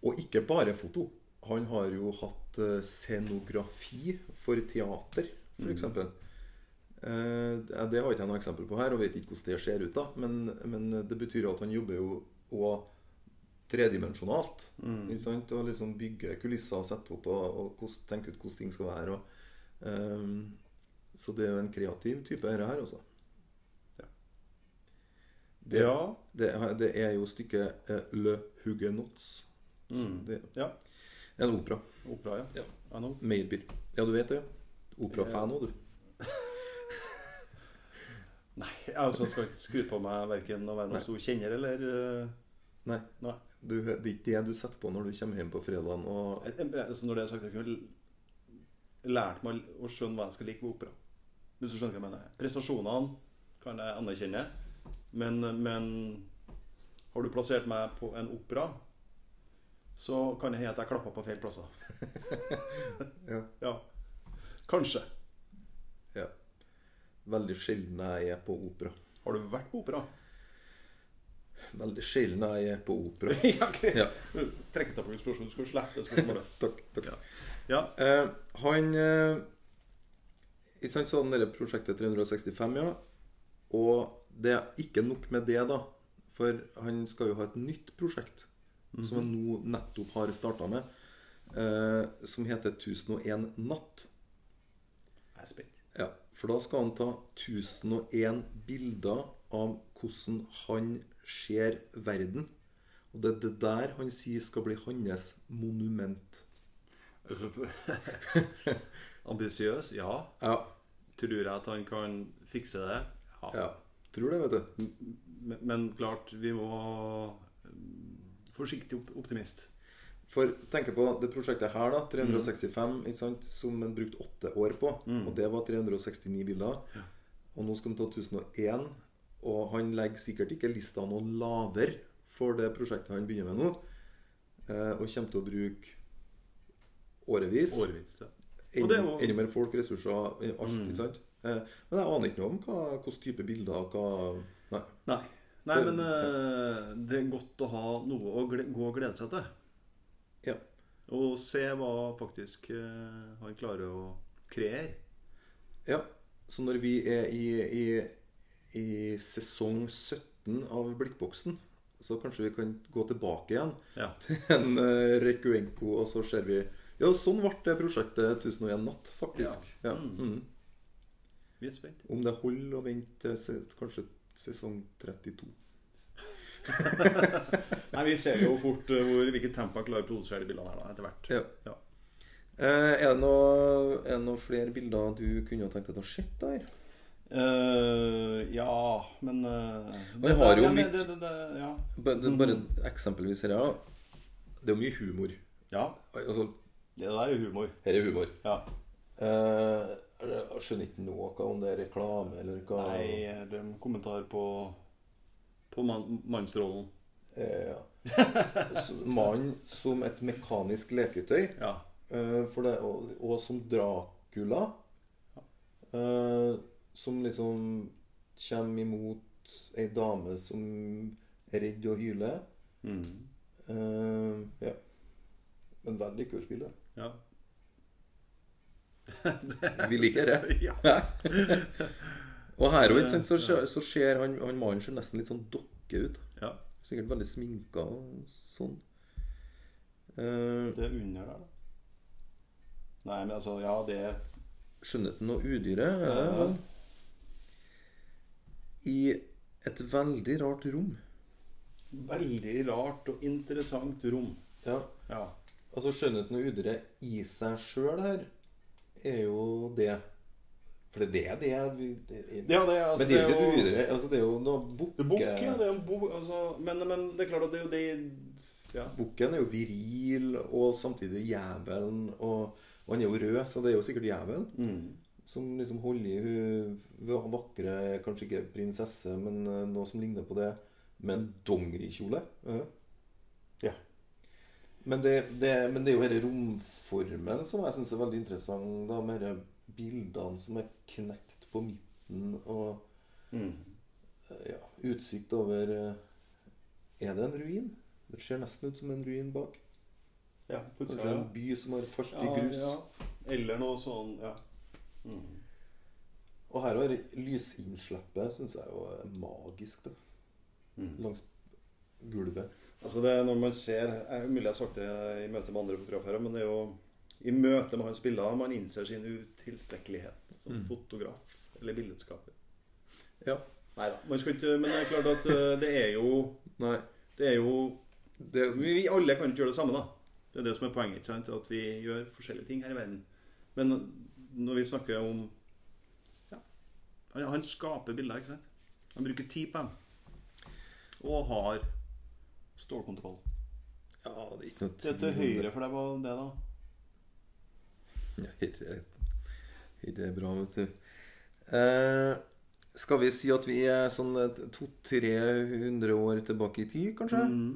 S1: Og ikke bare foto. Han har jo hatt eh, scenografi for teater, f.eks.
S2: Mm.
S1: Eh, det har ikke jeg noe eksempel på her, og vet ikke hvordan det ser ut. da Men, men det betyr at han jobber jo òg tredimensjonalt.
S2: Mm.
S1: Og liksom bygge kulisser og sette opp og, og tenke ut hvordan ting skal være. Og, ehm, så det er jo en kreativ type, dette her, altså.
S2: Ja.
S1: Det,
S2: Ja.
S1: det, det er jo stykket eh, Le Huguenots.
S2: Mm.
S1: Det
S2: Ja.
S1: en opera.
S2: Opera, ja.
S1: Ja. Maybe. Ja, du vet det? Operafan òg, du.
S2: Nei, altså skal ikke skru på meg verken å være noen stor kjenner eller eh,
S1: Nei.
S2: Nei.
S1: Du, det er ikke det du setter på når du kommer hjem på fredagen og
S2: Jeg- jeg- altså Når det er sagt, jeg kunne lært meg å skjønne hva jeg skal like ved opera. Hvis du skjønner hva jeg mener. Prestasjonene kan jeg anerkjenne, men, men har du plassert meg på en opera, så kan det hende at jeg klapper på feil plasser.
S1: Ja.
S2: ja. Kanskje.
S1: Ja. Veldig sjelden jeg er på opera.
S2: Har du vært på opera?
S1: Veldig sjelden jeg er på opera.
S2: ja, okay.
S1: Ja.
S2: Trekk deg på spørsmålet. Du skulle slippe det spørsmålet.
S1: Takk. takk.
S2: Ja. Ja.
S1: Eh, han eh, sant, sånn dette prosjektet 365, ja. Og det er ikke nok med det, da. For han skal jo ha et nytt prosjekt som han nå nettopp har starta med. Eh, som heter 1001 natt.
S2: Jeg er spent.
S1: Ja, For da skal han ta 1001 bilder av hvordan han ser verden. Og det er det der han sier skal bli hans monument.
S2: Ambisiøs? Ja.
S1: Ja.
S2: Tror jeg at han kan fikse det? Ja.
S1: ja. Tror det, vet du.
S2: Men, men klart, vi må mm, Forsiktig optimist.
S1: For tenk på det prosjektet her, da. 365, ikke sant, som han brukte åtte år på. Og det var 369 bilder. Og nå skal han ta 1001. Og han legger sikkert ikke lista noe lavere for det prosjektet han begynner med nå. Eh, og kommer til å bruke årevis.
S2: Årevis. Ja.
S1: Enda mer folk, ressurser, alt. Mm. sant? Eh, men jeg aner ikke noe om hva, hvilken type bilder hva Nei.
S2: Nei. Nei,
S1: Det-
S2: men eh, det er godt å ha noe å gå og glede seg til.
S1: Ja.
S2: Og se hva faktisk eh, han klarer å kreere.
S1: ja. Så når vi er i, i, i sesong 17 av Blikkboksen, så kanskje vi kan gå tilbake igjen
S2: Ja.
S1: til en Rekuenko, og så ser vi Ja, sånn ble det prosjektet 1001 natt, faktisk.
S2: Ja. Mm.
S1: Mm.
S2: Vi er spent.
S1: Om det holder å vente kanskje sesong 32.
S2: Nei, Vi ser jo fort eh, hvor, hvilket tempo jeg klarer å produsere de bildene her da, etter hvert.
S1: Ja.
S2: Ja.
S1: Eh, er, det noe, er det noe flere bilder du kunne tenkt deg å se der?
S2: Uh, ja, men uh,
S1: det, har jo mye-
S2: det, det, ja.
S1: Bare, bare eksempelvis her, ja. Det er jo mye humor.
S2: ja,
S1: Altså,
S2: det der er humor.
S1: her er humor.
S2: Ja.
S1: Eh, jeg skjønner ikke noe om det er reklame eller hva
S2: Nei, det er en kommentar på På man, mannsrollen.
S1: Eh, ja. Mannen Mann som et mekanisk leketøy.
S2: Ja.
S1: eh, det, og, og som Dracula. eh, som liksom kommer imot ei dame som er redd og hyler.
S2: Mm.
S1: Eh, ja. Men veldig kult bilde.
S2: Ja.
S1: Vi liker det.
S2: ja.
S1: Og her òg, så, ser- så ser han, han mannen ser nesten litt sånn dokke ut.
S2: ja.
S1: Sikkert veldig sminka og sånn. Uh,
S2: Det er under der, da. Nei, men altså, ja, det er
S1: Skjønnheten og udyret
S2: Ja,
S1: Ja. I et veldig rart rom.
S2: veldig rart og interessant rom.
S1: Ja,
S2: Ja.
S1: Altså Skjønnheten og udyret i seg sjøl her er jo det. For det er det det er. vi- det-
S2: Ja, det er, altså,
S1: Men det er jo ikke et udyre. Altså, det er jo noe bukke...
S2: bukk, ja. Det er en bok, altså, men, men det er klart at det er jo det Ja.
S1: Bukken er jo viril og samtidig jævelen. Og, og han er jo rød, så det er jo sikkert jævelen.
S2: Mm.
S1: Som liksom holder i hun vakre, kanskje ikke prinsesse, men eh, noe som ligner på det, med en dongerikjole. Uh
S2: Ja.
S1: Men det, det, men det er jo denne romformen som jeg syns er veldig interessant. Da, med disse bildene som er knekt på midten, og
S2: Mm.
S1: eh, ja, utsikt over eh, Er det en ruin? Det ser nesten ut som en ruin bak.
S2: Ja, plutselig.
S1: Kanskje en by som har falt i grus.
S2: ja. Eller noe sånn Ja. Mm.
S1: Og her var lysinnslippet syns jeg jo er magisk. da
S2: Mm.
S1: Langs gulvet.
S2: Altså det er når man ser jeg, Mulig jeg har sagt det i møte med andre fotografer, men det er jo i møte med hans bilder man innser sin utilstrekkelighet som
S1: Mm.
S2: fotograf eller billedskaper.
S1: Ja.
S2: Nei da. Man skal ikke Men det er klart at eh, det er jo
S1: Nei,
S2: Det er jo
S1: det,
S2: Vi, alle kan ikke gjøre det samme, da. Det er det som er poenget. ikke sant? At vi gjør forskjellige ting her i verden. Men når vi snakker om ja, Han, han skaper bilder, ikke sant? Han bruker tid på dem. Og har stålkontroll.
S1: ja, det er ikke noe
S2: Det er til høyre for deg på det, da.
S1: Ja, det er bra, vet du. Eh, skal vi si at vi er sånn 200-300 år tilbake i tid, kanskje?
S2: Mm.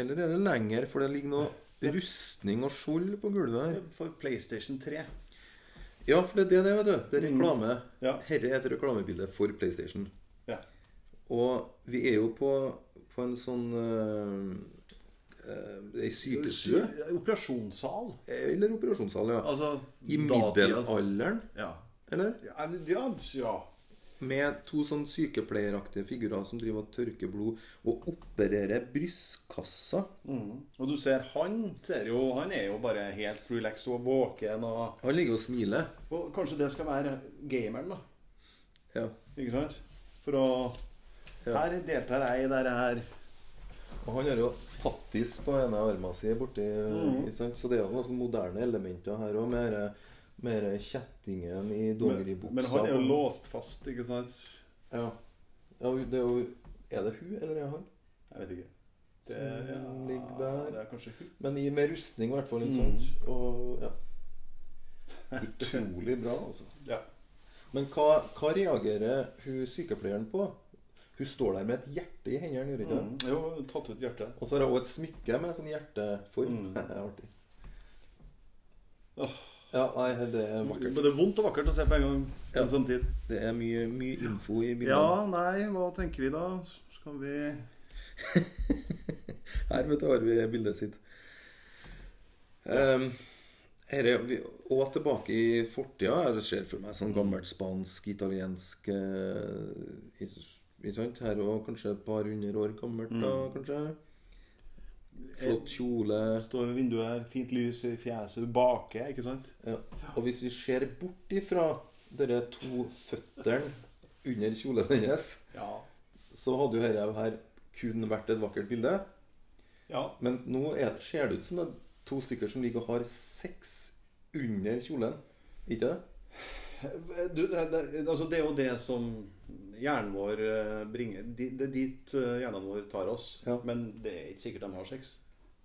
S1: Eller er det lenger? For det ligger noe rustning og skjold på gulvet her.
S2: For PlayStation 3.
S1: Ja, for det er det det, vet du. Det er reklame.
S2: Ja.
S1: Herre er et reklamebilde for PlayStation.
S2: Ja.
S1: Og vi er jo på, på en sånn Ei sykestue.
S2: Operasjonssal.
S1: Eller operasjonssal, ja.
S2: Altså
S1: I middelalderen,
S2: Ja.
S1: eller?
S2: Ja, ja.
S1: Med to sånn sykepleieraktige figurer som driver og tørker blod og opererer brystkassa.
S2: Mm. Og du ser han ser jo, Han er jo bare helt relaxed og våken. Og,
S1: Han ligger og smiler.
S2: og kanskje det skal være gameren, da.
S1: Ja.
S2: Ikke sant? For å. Her deltar jeg i dette her.
S1: Og han har jo tattis på ene armen sin borti mm. Så det er jo noen moderne elementer her òg, Mer, mer kjettingen i
S2: Men,
S1: dongeribuksa.
S2: men han er jo låst fast, ikke sant?
S1: Ja. ja. det er jo Er det hun, eller er det han?
S2: Jeg vet ikke. Det,
S1: Som ligger der.
S2: det er kanskje hun.
S1: Men i, med rustning, i hvert fall. Sant? Og ja. Utrolig bra, altså.
S2: Ja.
S1: Men hva, hva reagerer hun sykepleieren på? Hun står der med et hjerte i hendene. gjør hun ikke?
S2: Mm. Jo, tatt ut hjertet.
S1: Og så har hun også et smykke med sånn hjerteform.
S2: Mm.
S1: Det er artig. Ja, nei, det er vakkert.
S2: Både vondt og vakkert å se på en gang.
S1: Ja.
S2: En sånn tid.
S1: Det er mye, mye info i bildet.
S2: Ja, nei, hva tenker vi da? Skal vi
S1: Her vet du, har vi bildet sitt. Um, her er vi, og tilbake i fortida. Det ser for meg sånn gammelt spansk, italiensk eh, Ikke sant? Her òg kanskje et par hundre år gammelt, da, kanskje. Flott kjole.
S2: Står ved vinduet her, fint lys i fjeset, du baker, ikke sant?
S1: Ja. Og hvis vi ser bort ifra dere to føttene under kjolen hennes,
S2: Ja.
S1: så hadde jo dette her kun vært et vakkert bilde.
S2: ja.
S1: Men nå er, ser det ut som det er to stykker som ligger og har sex under kjolen. Ikke det?
S2: Du, det, det, altså det er jo det som hjernen vår eh, bringer Det er dit eh, hjernen vår tar oss.
S1: Ja.
S2: Men det er ikke sikkert de har sex.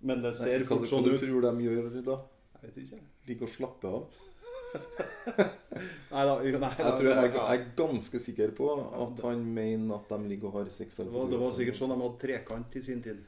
S2: Men det
S1: Nei,
S2: ser
S1: hva,
S2: fort
S1: hva
S2: sånn
S1: du
S2: ut.
S1: tror de gjør da?
S2: Jeg vet ikke.
S1: Ligger og slapper av?
S2: Nei da. Nei,
S1: Jeg, tror, jeg, jeg er ganske sikker på at han mener at de ligger og har sex.
S2: det, var, det var sikkert sånn de hadde trekant i sin tid.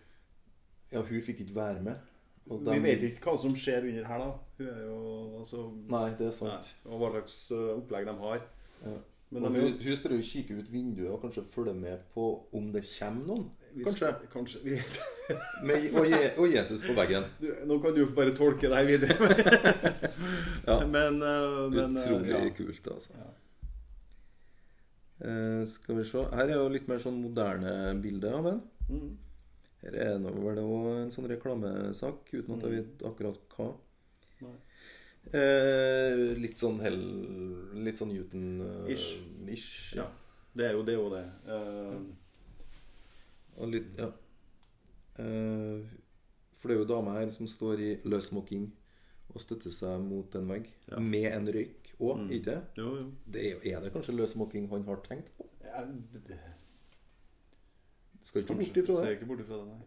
S1: Ja, hun fikk ikke være med. Og
S2: Vi vet ikke hva som skjer under her, da. Hun er jo altså
S1: Nei, det er
S2: nei,
S1: sant.
S2: Og hva slags eh, opplegg de har.
S1: Ja.
S2: Men
S1: og
S2: de
S1: hun,
S2: skal
S1: hun står jo og kikker ut vinduet og kanskje følger med på om det kommer noen. Kanskje.
S2: kanskje vi,
S1: Med, og, Je, og Jesus på veggen.
S2: du, Nå kan du bare tolke deg videre.
S1: Ja.
S2: Men, uh, men eh,
S1: Utrolig
S2: ja.
S1: kult, altså.
S2: Ja.
S1: Uh, skal vi se Her er jo litt mer sånn moderne bilde av den.
S2: Mm.
S1: Her er nå vel det også en sånn reklamesak, uten at jeg vet akkurat hva. Eh, litt sånn hell Litt sånn Newton eh,
S2: Ish.
S1: ish.
S2: Ja. Det er jo det. og det. Uh,
S1: Og litt, ja. Uh, for det er jo dama her som står i løssmoking og støtter seg mot en vegg.
S2: Ja.
S1: Med en røyk òg,
S2: Mm.
S1: ikke det?
S2: jo, jo.
S1: det? Er det kanskje løssmoking han har tenkt på?
S2: Ja, det,
S1: Skal ikke bort ifra
S2: Ser
S1: det.
S2: ikke bort ifra det, nei.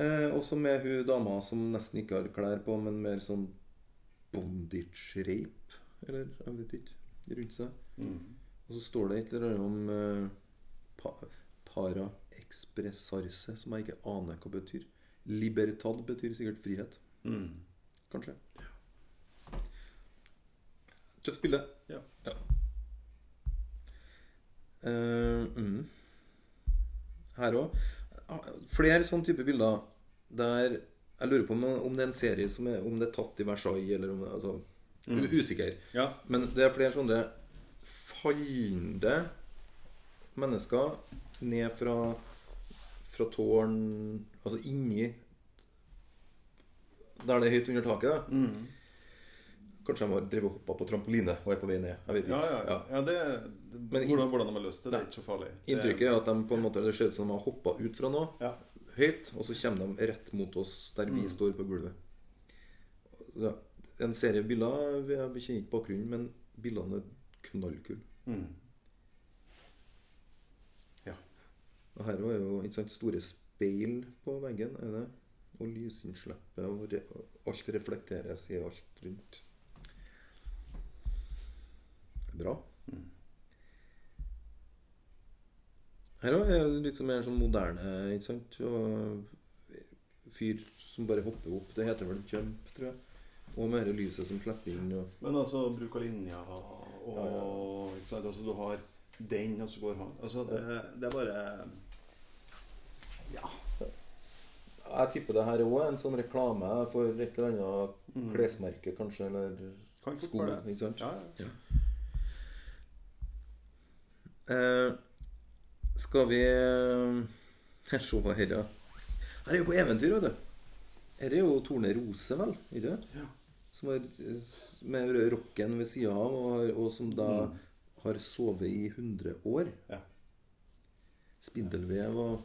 S1: Eh, også med hun dama som nesten ikke har klær på, men mer sånn bondage-rape, eller jeg vet ikke, rundt seg.
S2: Mm.
S1: Og så står det et eller annet om eh, pa, para expressarse, som jeg ikke aner hva betyr. Libertad betyr sikkert frihet.
S2: Mm.
S1: Kanskje. Tøft bilde.
S2: Ja.
S1: Eh, mm. Her òg. Flere sånne type bilder der Jeg lurer på om, det er en serie som er, om det er tatt i Versailles, eller om det altså,
S2: Mm.
S1: Usikker.
S2: Ja.
S1: Men det er flere sånne fallende mennesker ned fra, fra tårn Altså inni Der det er høyt under taket. da
S2: Mm.
S1: Kanskje de har drevet og hoppa på trampoline og er på vei ned. Jeg vet
S2: Ja,
S1: ikke.
S2: ja, ja. ja det,
S1: Men
S2: hvordan, hvordan de har løst det, det er ikke så farlig.
S1: Inntrykket er at de på en måte det ser ut som de har hoppa ut fra noe
S2: Ja.
S1: høyt, og så kommer de rett mot oss der vi
S2: Mm.
S1: står på gulvet. Ja, en serie bilder Vi kjenner ikke bakgrunnen, men bildene er knallkule.
S2: Mm. Ja.
S1: Og her er jo ikke sant, store speil på veggen. er det Og lysinnslippet. Og re alt reflekteres i alt rundt. Bra. Her òg er det litt som mer sånn moderne, ikke sant. Og fyr som bare hopper opp. Det heter vel jump, tror jeg. Og med dette lyset som slipper inn. Og
S2: Men altså, bruk av linja og
S1: Ja, ja.
S2: Ikke sant? Altså, du har den, og så går han. Altså, det, det er bare Ja.
S1: jeg tipper det her òg er en sånn reklame for et eller annet
S2: Mm.
S1: klesmerke, kanskje, eller
S2: Kan
S1: sko. Ikke sant?
S2: Ja, ja.
S1: Eh, skal vi eh, se hva her er. Her er jo på eventyr, vet du. Her er jo Torne Rose, vel? Ikke det?
S2: Ja.
S1: Som er eh, med rocken ved sida av, og, og som da
S2: Mm.
S1: har sovet i 100 år.
S2: Ja.
S1: Spindelvev og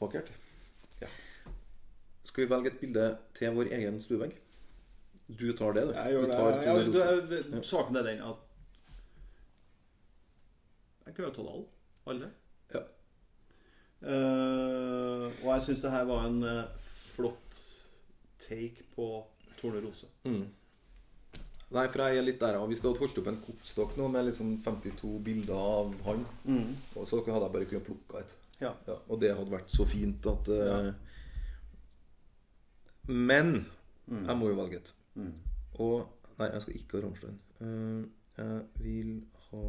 S1: Vakkert.
S2: Ja.
S1: Skal vi velge et bilde til vår egen stuevegg? Du tar det, du.
S2: Jeg gjør det, Ja. Saken er den at Jeg kunne ha tatt alle. Alle.
S1: Ja.
S2: Uh, og jeg syns det her var en uh, flott take på Torne Rose.
S1: Mm. Nei, for jeg er litt der. Hvis du hadde holdt opp en kortstokk nå med liksom 52 bilder av han, og så hadde jeg bare kunnet plukke et.
S2: Ja.
S1: Ja, og det hadde vært så fint at uh,
S2: Ja.
S1: Men
S2: Mm.
S1: jeg må jo velge et.
S2: Mm.
S1: Og Nei, jeg skal ikke ha Rammstein. Uh, jeg vil ha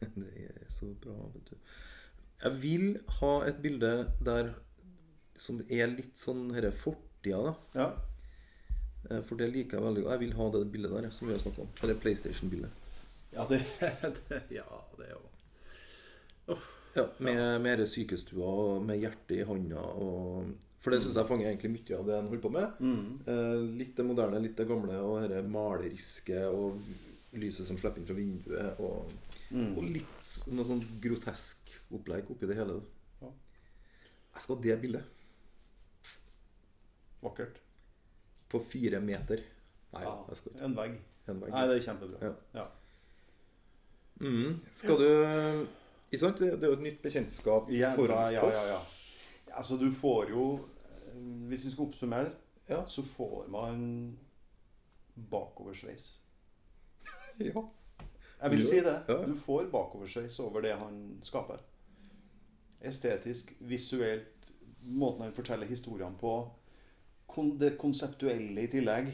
S1: Det er så bra, vet du. Jeg vil ha et bilde der som er litt sånn denne fortida, da.
S2: ja.
S1: Eh, For det liker jeg veldig godt. Jeg vil ha det bildet der, som vi har snakket om. Eller PlayStation-bildet.
S2: Ja, det, det, ja, det er jo
S1: Ja, med, ja. mer sykestua og med hjertet i handa. Og, for det syns jeg fanger egentlig mye av det en holder på med.
S2: mm.
S1: Eh, litt det moderne, litt det gamle, og dette maleriske og lyset som slipper inn fra vinduet. Og,
S2: Mm.
S1: og litt noe sånn grotesk opplegg oppi det hele.
S2: Ja.
S1: Jeg skal ha det bildet.
S2: Vakkert.
S1: På fire meter. Nei,
S2: Ja,
S1: jeg skal ikke.
S2: en vegg.
S1: en vegg.
S2: Nei, det er kjempebra.
S1: Ja.
S2: Ja.
S1: Mm. Skal du Ikke sant? Det er jo et nytt bekjentskap
S2: Ja,
S1: for
S2: ja, ja,
S1: oss.
S2: ja, ja. Altså, du får jo eh, Hvis vi skal oppsummere,
S1: Ja.
S2: så får man bakoversveis.
S1: Ja.
S2: Jeg vil si det. Du får bakoversveis over det han skaper. Estetisk, visuelt, måten han forteller historiene på. Det konseptuelle i tillegg.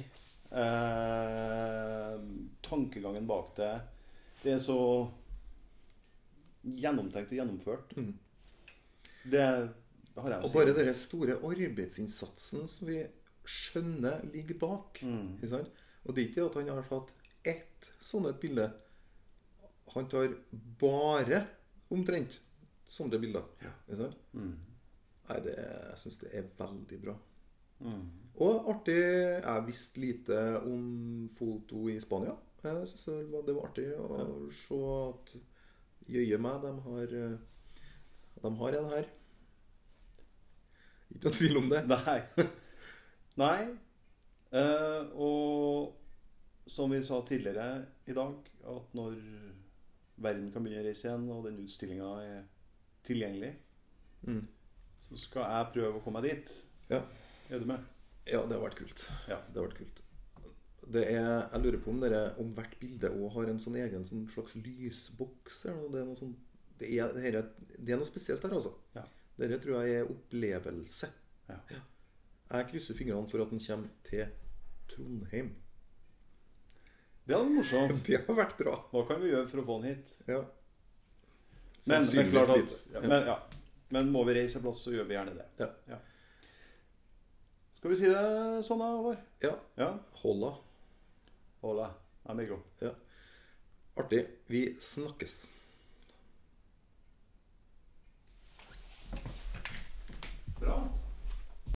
S2: Eh, tankegangen bak det. Det er så gjennomtenkt og gjennomført.
S1: Mm.
S2: Det har jeg å si.
S1: Og bare den store arbeidsinnsatsen som vi skjønner ligger bak.
S2: Mm.
S1: Og det er ikke det at han har tatt ett sånn et bilde. Han tar bare omtrent sånne bilder. Ikke sant?
S2: Mm.
S1: Nei, det, jeg syns det er veldig bra.
S2: Mm.
S1: Og artig Jeg visste lite om foto i Spania. Jeg synes det det var artig å se at jøye meg, de har De har en her. Ikke noen tvil om det.
S2: Nei. Nei. Uh, og som vi sa tidligere i dag, at når verden kan begynne å reise igjen, og den utstillinga er tilgjengelig,
S1: Mm.
S2: så skal jeg prøve å komme meg dit.
S1: Ja.
S2: Er du med?
S1: Ja, det har vært kult.
S2: Ja.
S1: Det har vært kult. Det er, jeg lurer på om, dere, om hvert bilde også har en sånn egen sånn slags lysboks. Eller noe. Det, er noe sånn, det, er, det, er, det er noe spesielt her, altså.
S2: Ja.
S1: Dette tror jeg er opplevelse.
S2: Ja.
S1: Jeg krysser fingrene for at den kommer til Trondheim.
S2: Det hadde vært morsomt.
S1: Det har vært bra.
S2: Hva kan vi gjøre for å få den hit?
S1: Ja.
S2: Men, men, klart at, ja, men, ja. men må vi reise en plass, så gjør vi gjerne det.
S1: Ja.
S2: Skal vi si det sånn, da, Håvard?
S1: Ja.
S2: Ja.
S1: Hola.
S2: Hola, amigo.
S1: Artig. Vi snakkes.